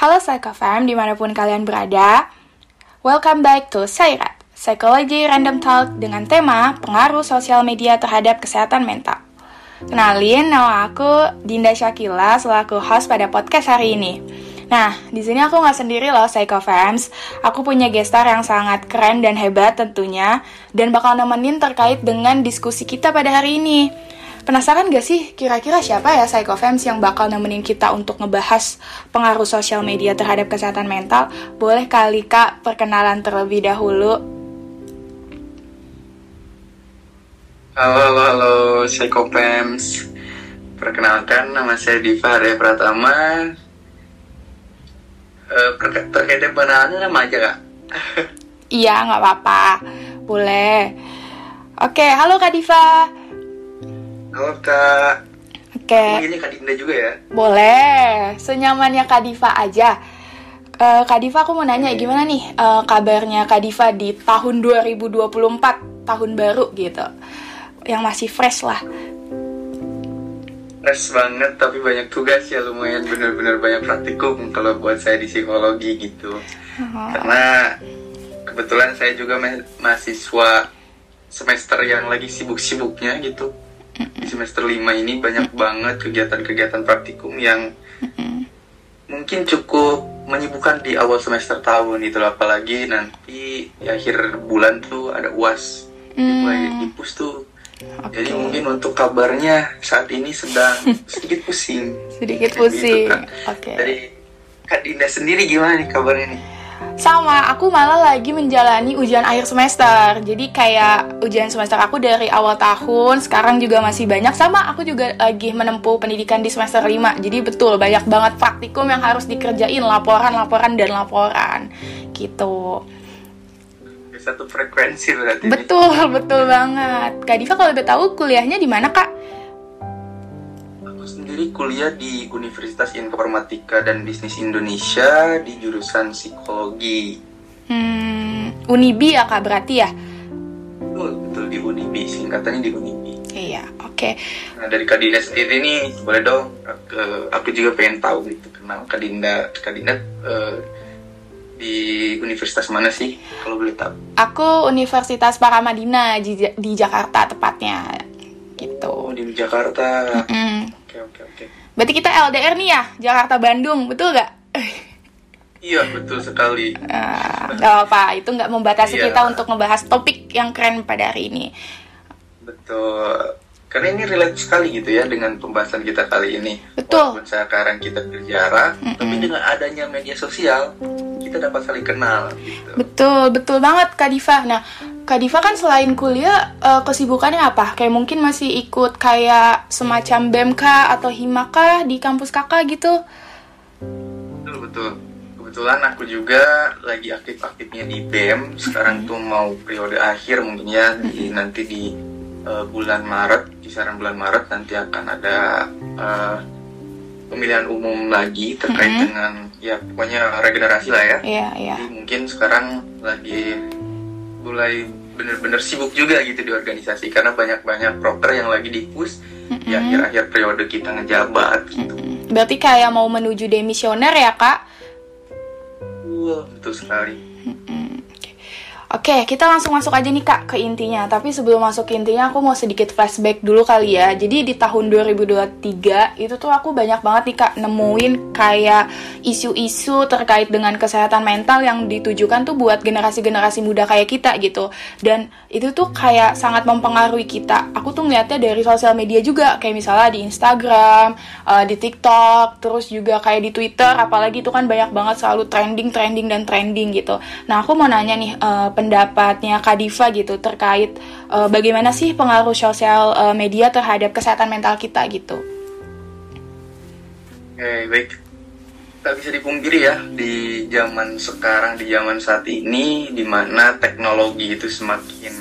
Halo Psycho Fam, di mana pun kalian berada. Welcome back to Sairat, Psychology Random Talk dengan tema pengaruh sosial media terhadap kesehatan mental. Kenalin, nama aku Dinda Syakila selaku host pada podcast hari ini. Nah, di sini aku nggak sendiri loh, Psycho Fams. Aku punya gestar yang sangat keren dan hebat tentunya, dan bakal nemenin terkait dengan diskusi kita pada hari ini. Penasaran gak sih kira-kira siapa ya Psychofams yang bakal nemenin kita untuk ngebahas pengaruh sosial media terhadap kesehatan mental? Boleh kali kak perkenalan terlebih dahulu? Halo, halo, halo Psychofams Perkenalkan nama saya Diva Arya Pratama uh, Terkait penahannya nama aja kak? iya, nggak apa-apa Boleh Oke, halo Kak Diva Halo Kak. Oke. Okay. Ini Kak Dinda juga ya? Boleh. Senyamannya Kak Diva aja. Uh, Kak Diva aku mau nanya gimana nih uh, kabarnya Kak Diva di tahun 2024 tahun baru gitu yang masih fresh lah fresh banget tapi banyak tugas ya lumayan bener-bener banyak praktikum kalau buat saya di psikologi gitu oh. karena kebetulan saya juga mahasiswa semester yang lagi sibuk-sibuknya gitu di semester 5 ini banyak banget kegiatan-kegiatan praktikum yang mungkin cukup menyibukkan di awal semester tahun itu apalagi nanti di akhir bulan tuh ada uas mulai mm. dipus tuh. Okay. jadi mungkin untuk kabarnya saat ini sedang sedikit pusing. Sedikit pusing. Gitu, oke. Okay. dari Kak Dinda sendiri gimana nih kabarnya nih sama, aku malah lagi menjalani ujian akhir semester. Jadi kayak ujian semester aku dari awal tahun, sekarang juga masih banyak. Sama, aku juga lagi menempuh pendidikan di semester 5. Jadi betul, banyak banget praktikum yang harus dikerjain, laporan, laporan, dan laporan. Gitu. Satu frekuensi berarti. Betul, betul banget. Kak Diva kalau lebih tahu kuliahnya di mana, Kak? Sendiri kuliah di Universitas Informatika dan Bisnis Indonesia di jurusan psikologi. Hmm, Unibi ya kak berarti ya? Betul, betul di Unibi, singkatannya di Unibi. Iya, oke. Okay. Nah dari Kak Dinda sendiri nih, boleh dong, aku, aku juga pengen tahu gitu, kenal Kak Dinda, Kak Dinda uh, di universitas mana sih, kalau boleh tahu? Aku Universitas Paramadina di, di Jakarta tepatnya, gitu. Oh, di Jakarta. Mm -mm Oke oke oke. Berarti kita LDR nih ya, Jakarta Bandung, betul gak? Iya betul sekali. Uh, gak apa, itu nggak membatasi iya. kita untuk membahas topik yang keren pada hari ini. Betul. Karena ini relate sekali gitu ya dengan pembahasan kita kali ini. Betul. Walaupun sekarang kita berjarak, mm -mm. tapi dengan adanya media sosial, kita dapat saling kenal. Gitu. Betul, betul banget Kak Diva. Nah, Kak Diva kan selain kuliah uh, kesibukannya apa? Kayak mungkin masih ikut kayak semacam BMK atau Himaka di kampus kakak gitu? Betul betul. Kebetulan aku juga lagi aktif-aktifnya di BEM. Sekarang tuh mau periode akhir mungkin ya di, nanti di uh, bulan Maret, kisaran bulan Maret nanti akan ada uh, pemilihan umum lagi terkait mm -hmm. dengan ya pokoknya regenerasi lah ya. Iya, yeah, iya. Yeah. Jadi mungkin sekarang lagi mulai bener-bener sibuk juga gitu di organisasi karena banyak-banyak proker yang lagi di push mm-hmm. di akhir-akhir periode kita ngejabat gitu. Mm-hmm. Berarti kayak mau menuju demisioner ya kak? Wah betul sekali. Mm-hmm. Oke, kita langsung masuk aja nih Kak ke intinya. Tapi sebelum masuk ke intinya, aku mau sedikit flashback dulu kali ya. Jadi di tahun 2023 itu tuh aku banyak banget nih Kak nemuin kayak isu-isu terkait dengan kesehatan mental yang ditujukan tuh buat generasi-generasi muda kayak kita gitu. Dan itu tuh kayak sangat mempengaruhi kita. Aku tuh ngeliatnya dari sosial media juga, kayak misalnya di Instagram, uh, di TikTok, terus juga kayak di Twitter, apalagi itu kan banyak banget selalu trending, trending dan trending gitu. Nah, aku mau nanya nih uh, pendapatnya Kadifa gitu terkait uh, bagaimana sih pengaruh sosial uh, media terhadap kesehatan mental kita gitu. Oke, okay, baik. Tak bisa dipungkiri ya di zaman sekarang, di zaman saat ini, di mana teknologi itu semakin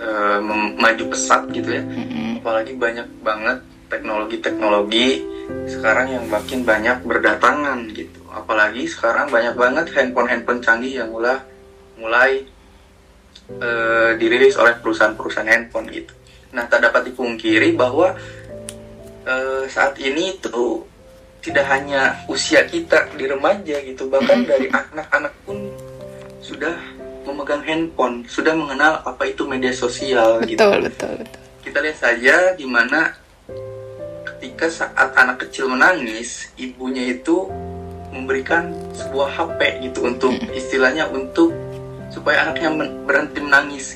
uh, maju pesat gitu ya. Mm-hmm. Apalagi banyak banget teknologi-teknologi sekarang yang makin banyak berdatangan gitu. Apalagi sekarang banyak banget handphone-handphone canggih yang mulai mulai uh, dirilis oleh perusahaan-perusahaan handphone gitu. Nah, tak dapat dipungkiri bahwa uh, saat ini itu tidak hanya usia kita di remaja gitu bahkan dari anak-anak pun sudah memegang handphone sudah mengenal apa itu media sosial betul, gitu. Betul betul kita lihat saja di mana ketika saat anak kecil menangis ibunya itu memberikan sebuah HP gitu untuk istilahnya untuk supaya anaknya men- berhenti menangis.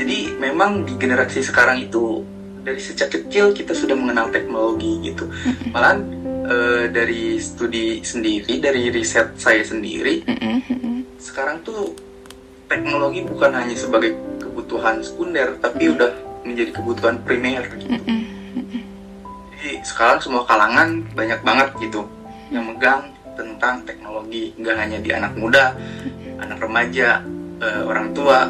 Jadi memang di generasi sekarang itu dari sejak kecil kita sudah mengenal teknologi gitu. Malahan eh, dari studi sendiri dari riset saya sendiri sekarang tuh teknologi bukan hanya sebagai kebutuhan sekunder tapi udah menjadi kebutuhan primer gitu. Jadi sekarang semua kalangan banyak banget gitu yang megang tentang teknologi. Nggak hanya di anak muda anak remaja eh, orang tua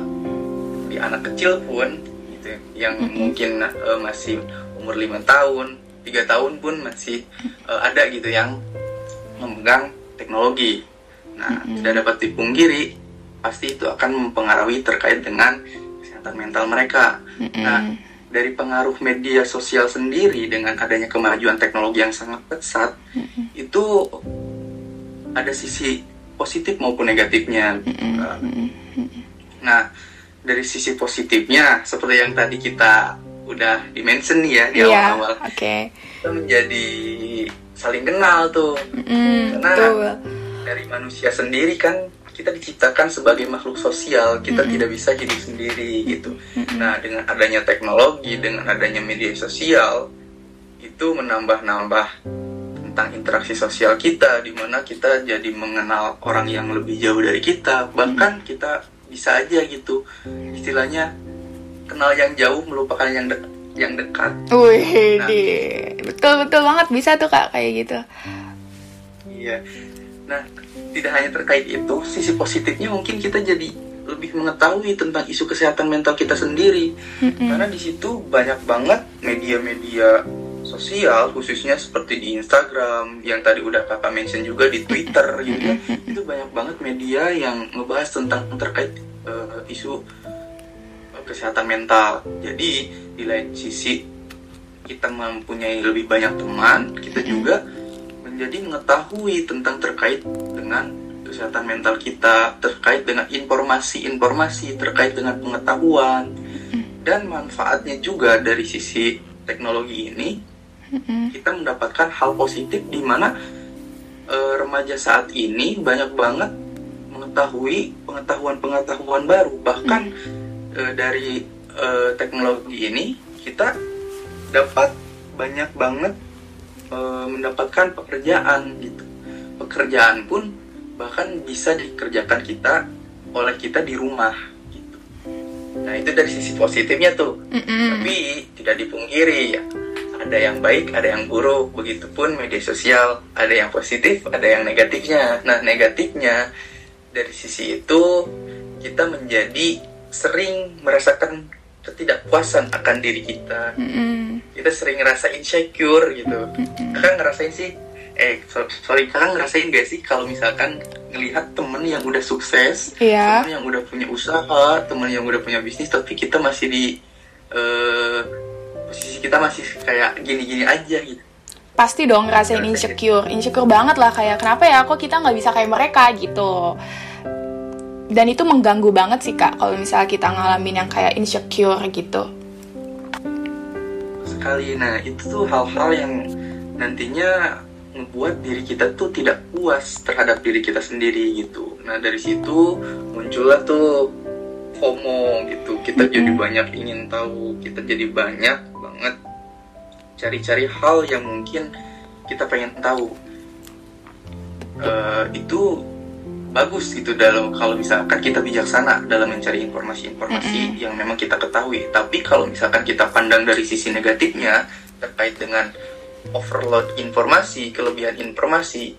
di anak kecil pun gitu yang mungkin eh, masih umur lima tahun tiga tahun pun masih eh, ada gitu yang memegang teknologi. Nah tidak dapat dipungkiri pasti itu akan mempengaruhi terkait dengan kesehatan mental mereka. Nah dari pengaruh media sosial sendiri dengan adanya kemajuan teknologi yang sangat pesat itu ada sisi positif maupun negatifnya. Nah, dari sisi positifnya seperti yang tadi kita udah dimention ya di iya awal-awal. oke. Kita menjadi saling kenal tuh. Mm, Karena- betul. dari manusia sendiri kan kita diciptakan sebagai makhluk sosial. Kita tidak bisa hidup sendiri gitu. Nah dengan adanya teknologi dengan adanya media sosial itu menambah-nambah tentang interaksi sosial kita di mana kita jadi mengenal orang yang lebih jauh dari kita bahkan kita bisa aja gitu istilahnya kenal yang jauh melupakan yang dek- yang dekat Wih, Nah. betul betul banget bisa tuh kak kayak gitu. Iya. Nah, tidak hanya terkait itu, sisi positifnya mungkin kita jadi lebih mengetahui tentang isu kesehatan mental kita sendiri. Karena di situ banyak banget media-media sosial, khususnya seperti di Instagram, yang tadi udah kakak mention juga di Twitter gitu ya. Itu banyak banget media yang ngebahas tentang terkait eh, isu eh, kesehatan mental. Jadi di lain sisi kita mempunyai lebih banyak teman, kita juga menjadi mengetahui tentang terkait dengan kesehatan mental kita, terkait dengan informasi-informasi, terkait dengan pengetahuan dan manfaatnya juga dari sisi teknologi ini kita mendapatkan hal positif di mana eh, remaja saat ini banyak banget mengetahui pengetahuan-pengetahuan baru. Bahkan eh, dari eh, teknologi ini kita dapat banyak banget eh, mendapatkan pekerjaan gitu. Pekerjaan pun bahkan bisa dikerjakan kita oleh kita di rumah gitu. Nah itu dari sisi positifnya tuh. Mm-mm. tapi tidak dipungkiri ya ada yang baik ada yang buruk. Begitupun media sosial. Ada yang positif ada yang negatifnya. Nah negatifnya dari sisi itu kita menjadi sering merasakan ketidakpuasan akan diri kita. Mm-mm. kita sering ngerasa insecure gitu. Kakak ngerasain sih eh so- sorry kakak ngerasain gak sih kalau misalkan ngelihat temen yang udah sukses Iya. temen yang udah punya usaha temen yang udah punya bisnis tapi kita masih di posisi kita masih kayak gini-gini aja gitu. Pasti dong ngerasain insecure, insecure banget lah kayak kenapa ya kok kita nggak bisa kayak mereka? gitu. Dan itu mengganggu banget sih kak kalau misalnya kita ngalamin yang kayak insecure gitu. sekali. Nah itu tuh hal-hal yang nantinya membuat diri kita tuh tidak puas terhadap diri kita sendiri gitu. Nah dari situ muncullah tuh FOMO gitu. Kita jadi banyak ingin tahu. Kita jadi banyak banget cari-cari hal yang mungkin kita pengen tahu. Eh, itu bagus gitu dalam kalau misalkan kita bijaksana dalam mencari informasi-informasi yang memang kita ketahui. Tapi kalau misalkan kita pandang dari sisi negatifnya terkait dengan overload informasi, kelebihan informasi,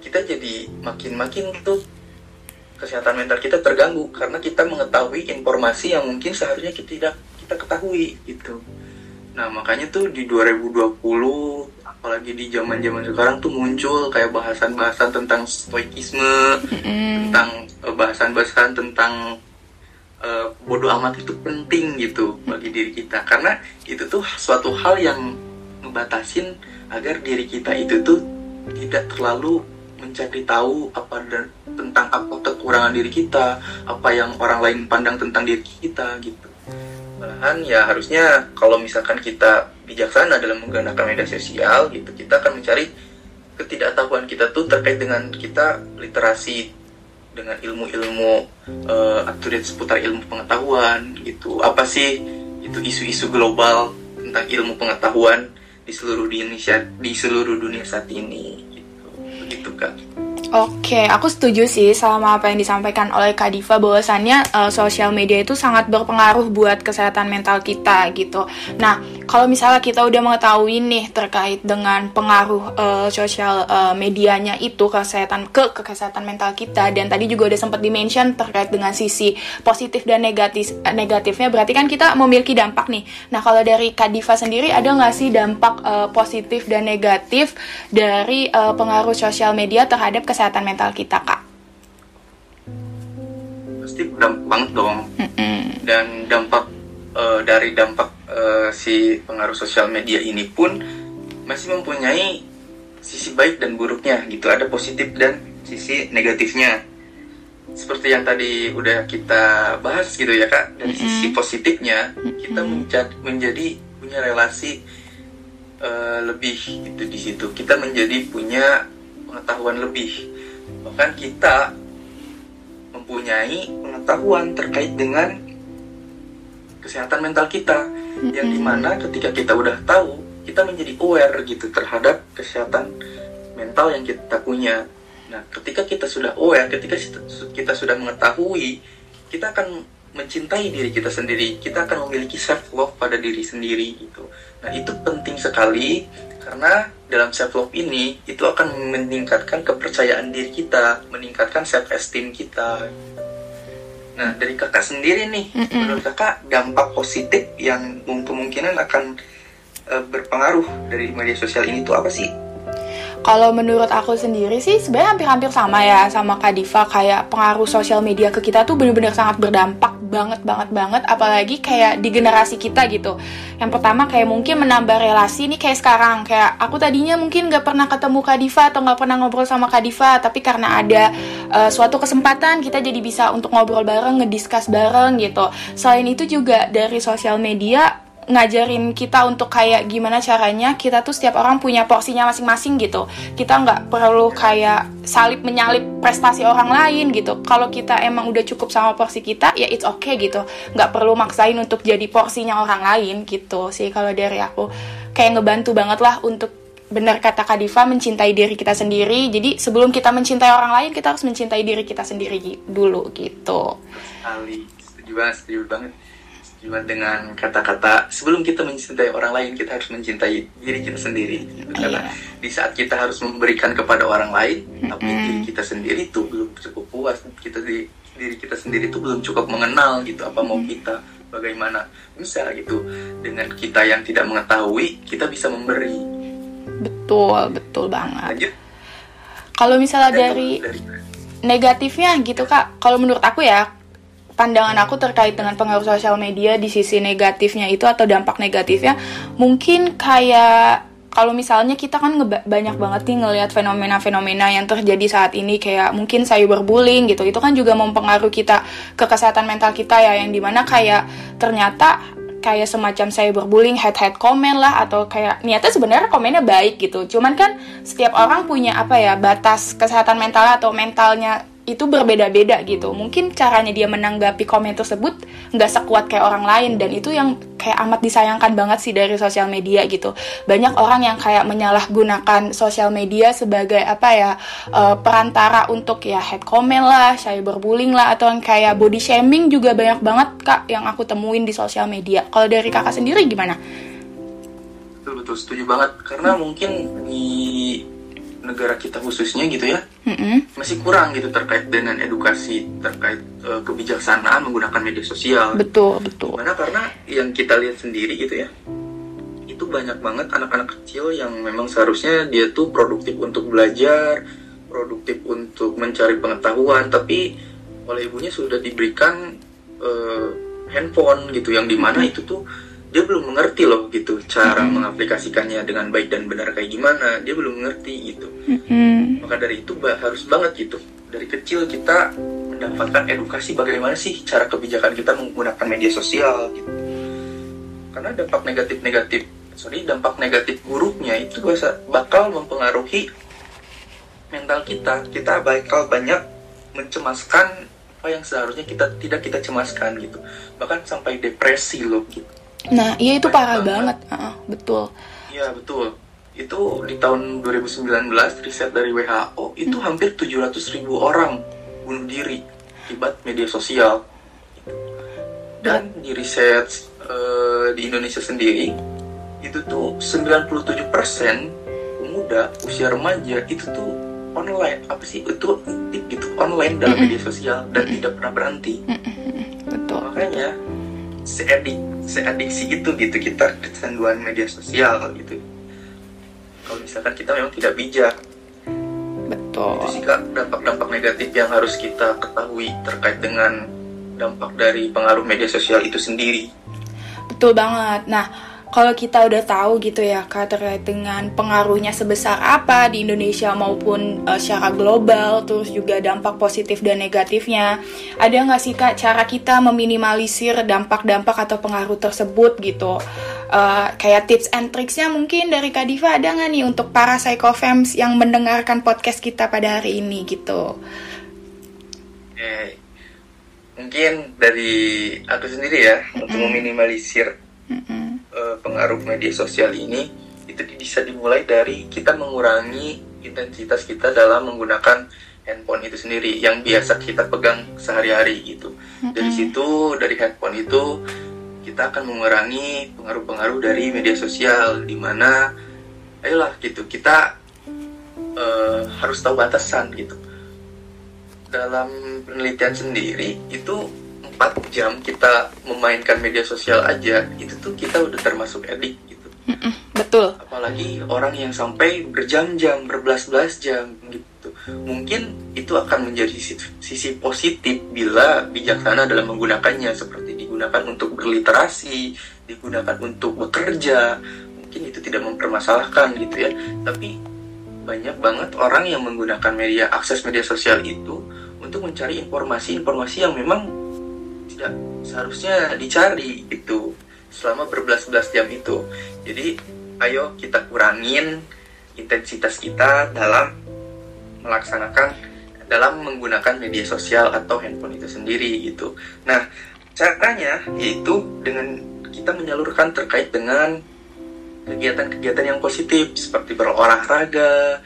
kita jadi makin-makin tuh kesehatan mental kita terganggu karena kita mengetahui informasi yang mungkin seharusnya kita tidak kita ketahui gitu. Nah, makanya tuh di 2020 apalagi di zaman-zaman sekarang tuh muncul kayak bahasan-bahasan tentang stoikisme, tentang eh, bahasan-bahasan tentang eh, bodoh amat itu penting gitu bagi diri kita karena itu tuh suatu hal yang ngebatasin agar diri kita itu tuh tidak terlalu mencari tahu apa dan tentang apa kekurangan diri kita, apa yang orang lain pandang tentang diri kita gitu. Malahan ya harusnya kalau misalkan kita bijaksana dalam menggunakan media sosial gitu, kita akan mencari ketidaktahuan kita tuh terkait dengan kita literasi dengan ilmu-ilmu uh, up to date seputar ilmu pengetahuan gitu. Apa sih itu isu-isu global tentang ilmu pengetahuan di seluruh Indonesia di seluruh dunia saat ini gitu. Begitu Oke, aku setuju sih sama apa yang disampaikan oleh Kak Diva bahwasannya uh, sosial media itu sangat berpengaruh buat kesehatan mental kita gitu. Nah, kalau misalnya kita udah mengetahui nih terkait dengan pengaruh uh, sosial uh, medianya itu kesehatan ke, ke kesehatan mental kita dan tadi juga udah sempat dimention terkait dengan sisi positif dan negatif negatifnya berarti kan kita memiliki dampak nih. Nah, kalau dari Kak Diva sendiri ada nggak sih dampak uh, positif dan negatif dari uh, pengaruh sosial media terhadap kesehatan kesehatan mental kita kak? Pasti berdampak banget dong. Mm-hmm. Dan dampak uh, dari dampak uh, si pengaruh sosial media ini pun masih mempunyai sisi baik dan buruknya gitu. Ada positif dan sisi negatifnya. Seperti yang tadi udah kita bahas gitu ya kak. Dari mm-hmm. sisi positifnya kita menjadi, menjadi punya relasi uh, lebih gitu di situ. Kita menjadi punya pengetahuan lebih bahkan kita mempunyai pengetahuan terkait dengan kesehatan mental kita mm-hmm. yang di mana ketika kita udah tahu kita menjadi aware gitu terhadap kesehatan mental yang kita punya nah ketika kita sudah aware ketika kita sudah mengetahui kita akan mencintai diri kita sendiri kita akan memiliki self love pada diri sendiri gitu nah itu penting sekali karena dalam self love ini itu akan meningkatkan kepercayaan diri kita, meningkatkan self esteem kita. Nah, dari kakak sendiri nih, mm -mm. menurut kakak dampak positif yang kemungkinan akan uh, berpengaruh dari media sosial ini tuh apa sih? Kalau menurut aku sendiri sih sebenarnya hampir-hampir sama ya sama Kak Diva kayak pengaruh sosial media ke kita tuh bener-bener sangat berdampak banget banget banget apalagi kayak di generasi kita gitu. Yang pertama kayak mungkin menambah relasi nih kayak sekarang kayak aku tadinya mungkin gak pernah ketemu Kak Diva atau gak pernah ngobrol sama Kak Diva tapi karena ada uh, suatu kesempatan kita jadi bisa untuk ngobrol bareng, ngediskus bareng gitu. Selain itu juga dari sosial media ngajarin kita untuk kayak gimana caranya kita tuh setiap orang punya porsinya masing-masing gitu. Kita nggak perlu kayak salib menyalip prestasi orang lain gitu. Kalau kita emang udah cukup sama porsi kita ya it's okay gitu. Nggak perlu maksain untuk jadi porsinya orang lain gitu sih kalau dari aku. Kayak ngebantu banget lah untuk benar kata Kadifa mencintai diri kita sendiri. Jadi sebelum kita mencintai orang lain kita harus mencintai diri kita sendiri dulu gitu. Sekali setuju banget setuju banget cuma dengan kata-kata sebelum kita mencintai orang lain kita harus mencintai diri kita sendiri. Gitu. karena di saat kita harus memberikan kepada orang lain mm-hmm. tapi diri kita sendiri itu belum cukup puas. Kita di diri kita sendiri itu belum cukup mengenal gitu apa mau kita bagaimana. Bisa gitu. Dengan kita yang tidak mengetahui kita bisa memberi. Betul betul banget. Kalau misalnya dari, dari negatifnya gitu kak kalau menurut aku ya pandangan aku terkait dengan pengaruh sosial media di sisi negatifnya itu atau dampak negatifnya mungkin kayak kalau misalnya kita kan banyak banget nih ngelihat fenomena-fenomena yang terjadi saat ini kayak mungkin cyberbullying gitu. Itu kan juga mempengaruhi kita ke kesehatan mental kita ya yang di mana kayak ternyata kayak semacam cyberbullying head-head komen lah atau kayak niatnya sebenarnya komennya baik gitu. Cuman kan setiap orang punya apa ya batas kesehatan mental atau mentalnya itu berbeda-beda gitu. Mungkin caranya dia menanggapi komen tersebut nggak sekuat kayak orang lain dan itu yang kayak amat disayangkan banget sih dari sosial media gitu. Banyak orang yang kayak menyalahgunakan sosial media sebagai apa ya uh, perantara untuk ya head comment lah, cyberbullying lah atau yang kayak body shaming juga banyak banget kak yang aku temuin di sosial media. Kalau dari kakak sendiri gimana? Betul betul setuju banget karena mungkin di negara kita khususnya gitu ya mm-hmm. masih kurang gitu terkait dengan edukasi terkait uh, kebijaksanaan menggunakan media sosial. Betul betul. Karena karena yang kita lihat sendiri gitu ya itu banyak banget anak-anak kecil yang memang seharusnya dia tuh produktif untuk belajar produktif untuk mencari pengetahuan tapi oleh ibunya sudah diberikan uh, handphone gitu yang di mana itu tuh dia belum mengerti loh gitu cara mm-hmm. mengaplikasikannya dengan baik dan benar kayak gimana. Dia belum mengerti gitu. Mm-hmm. maka dari itu harus banget gitu. Dari kecil kita mendapatkan edukasi bagaimana sih cara kebijakan kita menggunakan media sosial gitu. Karena dampak negatif negatif sorry dampak negatif buruknya itu bakal mempengaruhi mental kita. Kita bakal banyak mencemaskan apa yang seharusnya kita tidak kita cemaskan gitu. Bahkan sampai depresi loh gitu Nah, iya itu parah banget, banget. Uh, betul. Iya, betul. Itu di tahun 2019 riset dari WHO itu hmm. hampir 700 ribu orang bunuh diri akibat media sosial. Dan di riset uh, di Indonesia sendiri itu tuh 97% pemuda usia remaja itu tuh online apa sih itu aktif gitu online dalam media sosial dan tidak pernah berhenti. Betul. Makanya seadik seadiksi itu gitu kita kecanduan media sosial gitu. Kalau misalkan kita memang tidak bijak. Betul. Itu sih kak dampak-dampak negatif yang harus kita ketahui terkait dengan dampak dari pengaruh media sosial itu sendiri. Betul banget. Nah kalau kita udah tahu gitu ya kak terkait dengan pengaruhnya sebesar apa di Indonesia maupun uh, secara global, terus juga dampak positif dan negatifnya, ada nggak sih kak cara kita meminimalisir dampak-dampak atau pengaruh tersebut gitu? Uh, kayak tips and tricksnya mungkin dari Kak Diva ada nggak nih untuk para psychofams yang mendengarkan podcast kita pada hari ini gitu? Eh, mungkin dari aku sendiri ya mm -hmm. untuk meminimalisir mm -hmm uh, pengaruh media sosial ini itu bisa dimulai dari kita mengurangi intensitas kita dalam menggunakan handphone itu sendiri yang biasa kita pegang sehari-hari gitu. Dari situ dari handphone itu kita akan mengurangi pengaruh-pengaruh dari media sosial di mana ayolah gitu kita uh, harus tahu batasan gitu. Dalam penelitian sendiri itu 4 jam kita memainkan media sosial aja itu tuh kita udah termasuk edik gitu. Betul. Apalagi orang yang sampai berjam-jam berbelas-belas jam gitu. Mungkin itu akan menjadi sisi positif bila bijaksana dalam menggunakannya seperti digunakan untuk berliterasi digunakan untuk bekerja. Mungkin itu tidak mempermasalahkan gitu ya. Tapi banyak banget orang yang menggunakan media akses media sosial itu untuk mencari informasi-informasi yang memang tidak seharusnya dicari itu selama berbelas-belas jam itu. Jadi ayo kita kurangin intensitas kita dalam melaksanakan dalam menggunakan media sosial atau handphone itu sendiri gitu. Nah, caranya yaitu dengan kita menyalurkan terkait dengan kegiatan-kegiatan yang positif seperti berolahraga,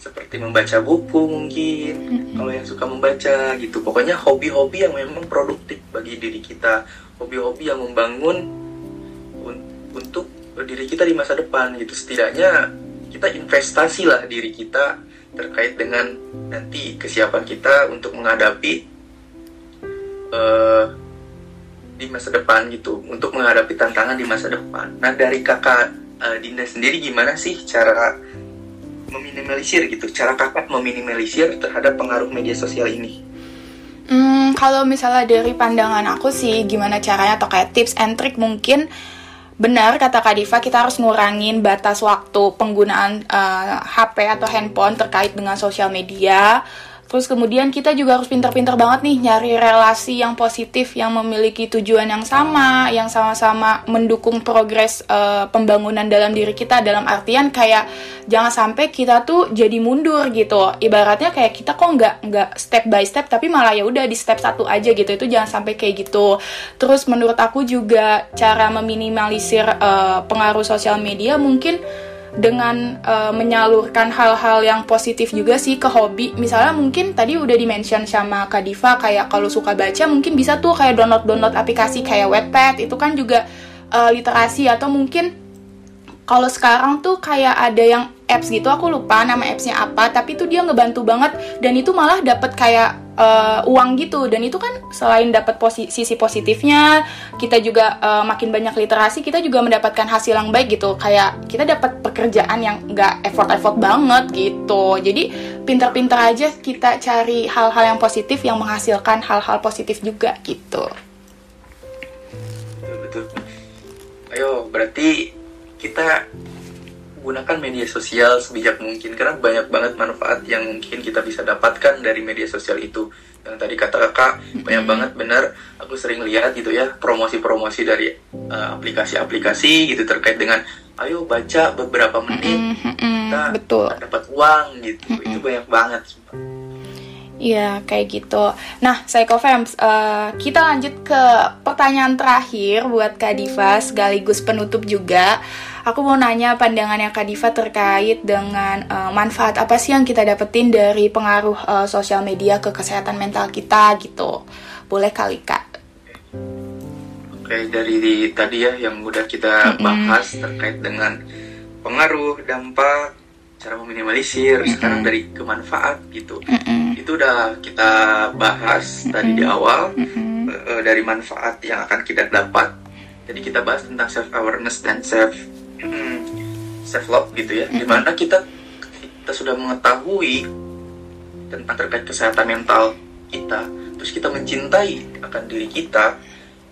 seperti membaca buku mungkin kalau yang suka membaca gitu. Pokoknya hobi-hobi yang memang produktif bagi diri kita, hobi-hobi yang membangun un untuk diri kita di masa depan gitu. Setidaknya kita investasi lah diri kita terkait dengan nanti kesiapan kita untuk menghadapi uh, di masa depan gitu, untuk menghadapi tantangan di masa depan. Nah dari kakak uh, Dinda sendiri gimana sih cara meminimalisir gitu, cara kakak meminimalisir terhadap pengaruh media sosial ini? Hmm, kalau misalnya dari pandangan aku sih, gimana caranya atau kayak tips and trick mungkin benar kata Kak Diva kita harus ngurangin batas waktu penggunaan uh, eh, HP atau handphone terkait dengan sosial media Terus kemudian kita juga harus pinter-pinter banget nih nyari relasi yang positif yang memiliki tujuan yang sama, yang sama-sama mendukung progres uh, pembangunan dalam diri kita dalam artian kayak jangan sampai kita tuh jadi mundur gitu. Ibaratnya kayak kita kok nggak nggak step by step tapi malah ya udah di step satu aja gitu. Itu jangan sampai kayak gitu. Terus menurut aku juga cara meminimalisir uh, pengaruh sosial media mungkin dengan uh, menyalurkan hal-hal yang positif juga sih ke hobi. Misalnya mungkin tadi udah dimention sama Kak Diva kayak kalau suka baca mungkin bisa tuh kayak download-download aplikasi kayak Wattpad itu kan juga uh, literasi atau mungkin kalau sekarang tuh kayak ada yang apps gitu aku lupa nama appsnya apa tapi itu dia ngebantu banget dan itu malah dapat kayak uh, uang gitu. Dan itu kan selain dapat posi sisi positifnya kita juga uh, makin banyak literasi kita juga mendapatkan hasil yang baik gitu. Kayak kita dapat pekerjaan yang nggak effort-effort banget gitu. Jadi pinter-pinter aja kita cari hal-hal yang positif yang menghasilkan hal-hal positif juga gitu. Ayo berarti kita gunakan media sosial sebijak mungkin karena banyak banget manfaat yang mungkin kita bisa dapatkan dari media sosial itu yang tadi kata kakak mm-hmm. banyak banget benar aku sering lihat gitu ya promosi-promosi dari uh, aplikasi-aplikasi gitu terkait dengan ayo baca beberapa menit mm-hmm. kita betul dapat uang gitu mm-hmm. itu banyak banget Iya, kayak gitu. Nah, Psychofams, uh, kita lanjut ke pertanyaan terakhir buat Kak Diva, sekaligus penutup juga. Aku mau nanya pandangannya Kak Diva terkait dengan uh, manfaat apa sih yang kita dapetin dari pengaruh uh, sosial media ke kesehatan mental kita gitu. Boleh kali Kak? Oke, dari di, tadi ya yang udah kita bahas mm -hmm. terkait dengan pengaruh, dampak, cara meminimalisir, mm -hmm. sekarang dari kemanfaat gitu. Mm -hmm. Itu udah kita bahas mm -hmm. tadi di awal mm -hmm. uh, dari manfaat yang akan kita dapat. Jadi kita bahas tentang self awareness dan self hmm, self love gitu ya, mm-hmm. di mana kita kita sudah mengetahui tentang terkait kesehatan mental kita, terus kita mencintai akan diri kita,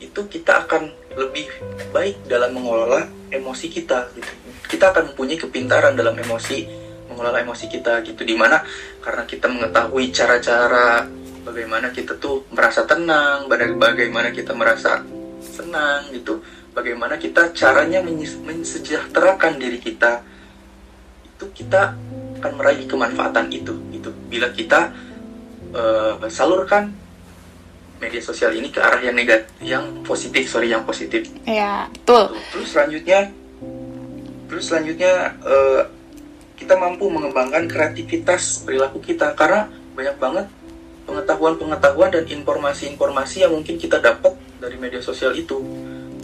itu kita akan lebih baik dalam mengelola emosi kita gitu. Kita akan mempunyai kepintaran dalam emosi mengelola emosi kita gitu di mana karena kita mengetahui cara-cara bagaimana kita tuh merasa tenang, bagaimana kita merasa senang gitu bagaimana kita caranya mensejahterakan diri kita itu kita akan meraih kemanfaatan itu itu bila kita uh, salurkan media sosial ini ke arah yang negatif yang positif sorry yang positif. Ya betul. Terus selanjutnya terus selanjutnya uh, kita mampu mengembangkan kreativitas perilaku kita karena banyak banget pengetahuan-pengetahuan dan informasi-informasi yang mungkin kita dapat dari media sosial itu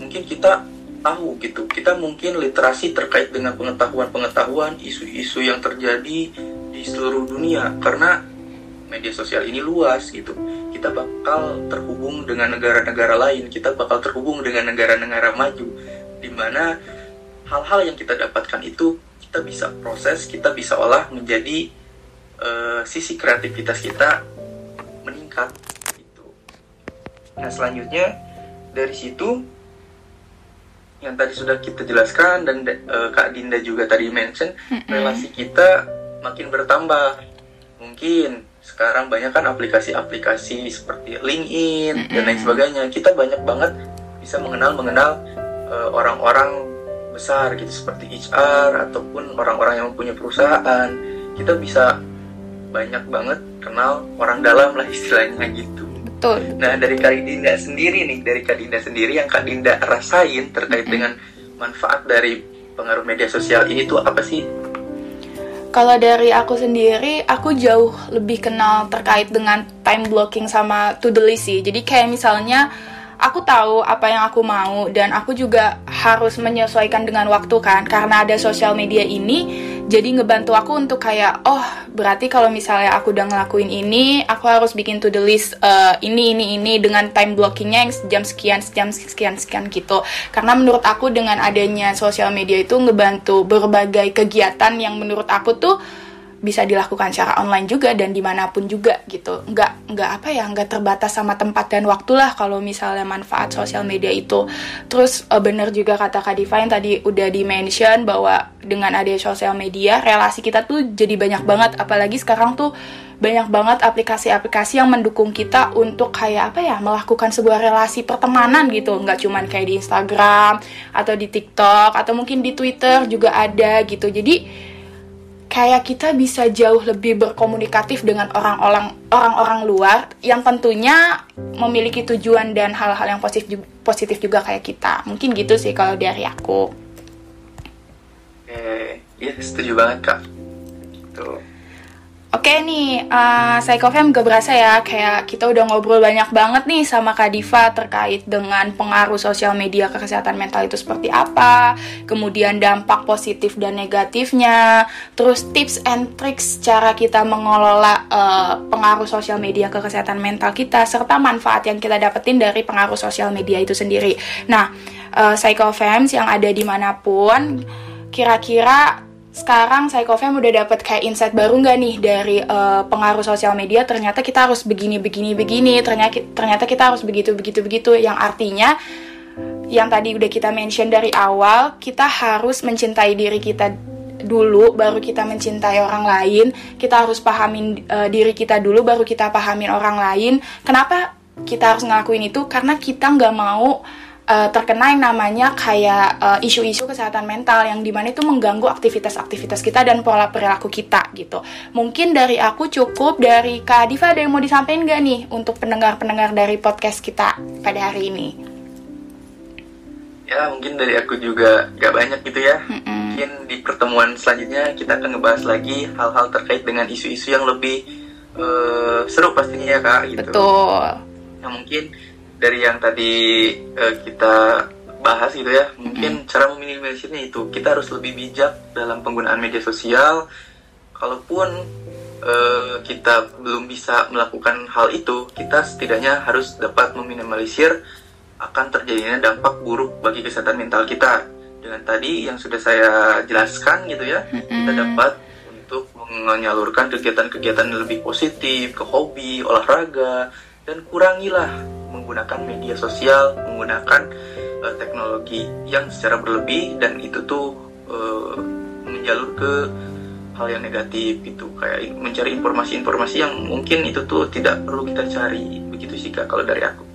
mungkin kita tahu gitu. Kita mungkin literasi terkait dengan pengetahuan-pengetahuan isu-isu yang terjadi di seluruh dunia. Karena media sosial ini luas gitu. Kita bakal terhubung dengan negara-negara lain. Kita bakal terhubung dengan negara-negara maju. Di mana hal-hal yang kita dapatkan itu kita bisa proses kita bisa olah menjadi uh, sisi kreativitas kita meningkat gitu. Nah selanjutnya dari situ yang tadi sudah kita jelaskan dan uh, Kak Dinda juga tadi mention mm-hmm. relasi kita makin bertambah mungkin sekarang banyak kan aplikasi-aplikasi seperti LinkedIn mm-hmm. dan lain sebagainya kita banyak banget bisa mengenal mengenal uh, orang-orang besar gitu seperti HR ataupun orang-orang yang mempunyai perusahaan kita bisa banyak banget kenal orang dalam lah istilahnya gitu Betul. Nah dari Kak Dinda sendiri nih, dari Kak Dinda sendiri yang Kak Dinda rasain terkait dengan manfaat dari pengaruh media sosial ini tuh apa sih? Kalau dari aku sendiri, aku jauh lebih kenal terkait dengan time blocking sama to-do list sih. Jadi kayak misalnya aku tahu apa yang aku mau dan aku juga harus menyesuaikan dengan waktu kan karena ada sosial media ini jadi ngebantu aku untuk kayak oh berarti kalau misalnya aku udah ngelakuin ini aku harus bikin to the list uh, ini ini ini dengan time blockingnya yang jam sekian jam sekian sekian gitu. Karena menurut aku dengan adanya sosial media itu ngebantu berbagai kegiatan yang menurut aku tuh bisa dilakukan secara online juga dan di mana pun juga gitu. Nggak nggak apa ya nggak terbatas sama tempat dan waktu lah kalau misalnya manfaat sosial media itu. Terus uh, bener juga kata Kak Diva yang tadi udah di mention bahwa dengan adanya sosial media relasi kita tuh jadi banyak banget. Apalagi sekarang tuh banyak banget aplikasi-aplikasi yang mendukung kita untuk kayak apa ya melakukan sebuah relasi pertemanan gitu. Nggak cuman kayak di Instagram atau di TikTok atau mungkin di Twitter juga ada gitu. Jadi kayak kita bisa jauh lebih berkomunikatif dengan orang-orang orang-orang luar yang tentunya memiliki tujuan dan hal-hal yang positif positif juga kayak kita. Mungkin gitu sih kalau dari aku. Eh, ya setuju banget kak. Tuh. Oke nih, uh, Psychofam gak berasa ya, kayak kita udah ngobrol banyak banget nih sama Kak Diva terkait dengan pengaruh sosial media ke kesehatan mental itu seperti apa, kemudian dampak positif dan negatifnya, terus tips and tricks cara kita mengelola uh, pengaruh sosial media ke kesehatan mental kita, serta manfaat yang kita dapetin dari pengaruh sosial media itu sendiri. Nah, uh, Psychofams yang ada di mana pun, kira-kira sekarang Psychofam udah dapat kayak insight baru nggak nih dari uh, pengaruh sosial media ternyata kita harus begini begini begini ternyata ternyata kita harus begitu begitu begitu yang artinya yang tadi udah kita mention dari awal, kita harus mencintai diri kita dulu baru kita mencintai orang lain. Kita harus pahamin uh, diri kita dulu baru kita pahamin orang lain. Kenapa kita harus ngelakuin itu? Karena kita nggak mau terkena yang namanya kayak isu isu-isu kesehatan mental yang di mana itu mengganggu aktivitas-aktivitas kita dan pola perilaku kita gitu. Mungkin dari aku cukup dari Kak Diva ada yang mau disampaikan gak nih untuk pendengar-pendengar dari podcast kita pada hari ini? Ya mungkin dari aku juga gak banyak gitu ya. Mm-mm. Mungkin di pertemuan selanjutnya kita akan ngebahas lagi hal-hal terkait dengan isu-isu yang lebih uh, seru pastinya ya kak gitu. Betul. Yang mungkin dari yang tadi uh, kita bahas gitu ya mungkin mm. cara meminimalisirnya itu kita harus lebih bijak dalam penggunaan media sosial kalaupun uh, kita belum bisa melakukan hal itu kita setidaknya harus dapat meminimalisir akan terjadinya dampak buruk bagi kesehatan mental kita dengan tadi yang sudah saya jelaskan gitu ya mm. kita dapat untuk menyalurkan kegiatan-kegiatan lebih positif ke hobi olahraga dan kurangilah menggunakan media sosial, menggunakan uh, teknologi yang secara berlebih dan itu tuh uh, menjalur ke hal yang negatif gitu kayak mencari informasi-informasi yang mungkin itu tuh tidak perlu kita cari begitu sih kak kalau dari aku.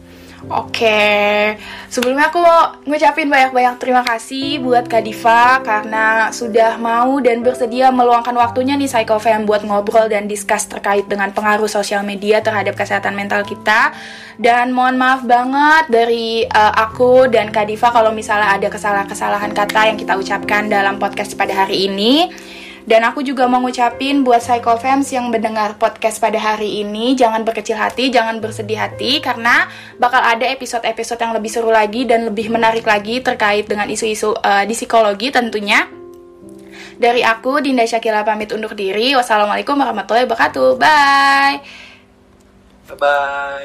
Oke, sebelumnya aku mau ngucapin banyak-banyak terima kasih buat Kak Diva karena sudah mau dan bersedia meluangkan waktunya nih Psychofam buat ngobrol dan discuss terkait dengan pengaruh sosial media terhadap kesehatan mental kita. Dan mohon maaf banget dari uh, aku dan Kak Diva kalau misalnya ada kesalahan-kesalahan kata yang kita ucapkan dalam podcast pada hari ini. Dan aku juga mau ngucapin buat Psychofans yang mendengar podcast pada hari ini, jangan berkecil hati, jangan bersedih hati, karena bakal ada episode-episode yang lebih seru lagi dan lebih menarik lagi terkait dengan isu-isu uh, di psikologi tentunya. Dari aku, Dinda Syakila pamit undur diri. Wassalamualaikum warahmatullahi wabarakatuh. Bye. Bye-bye.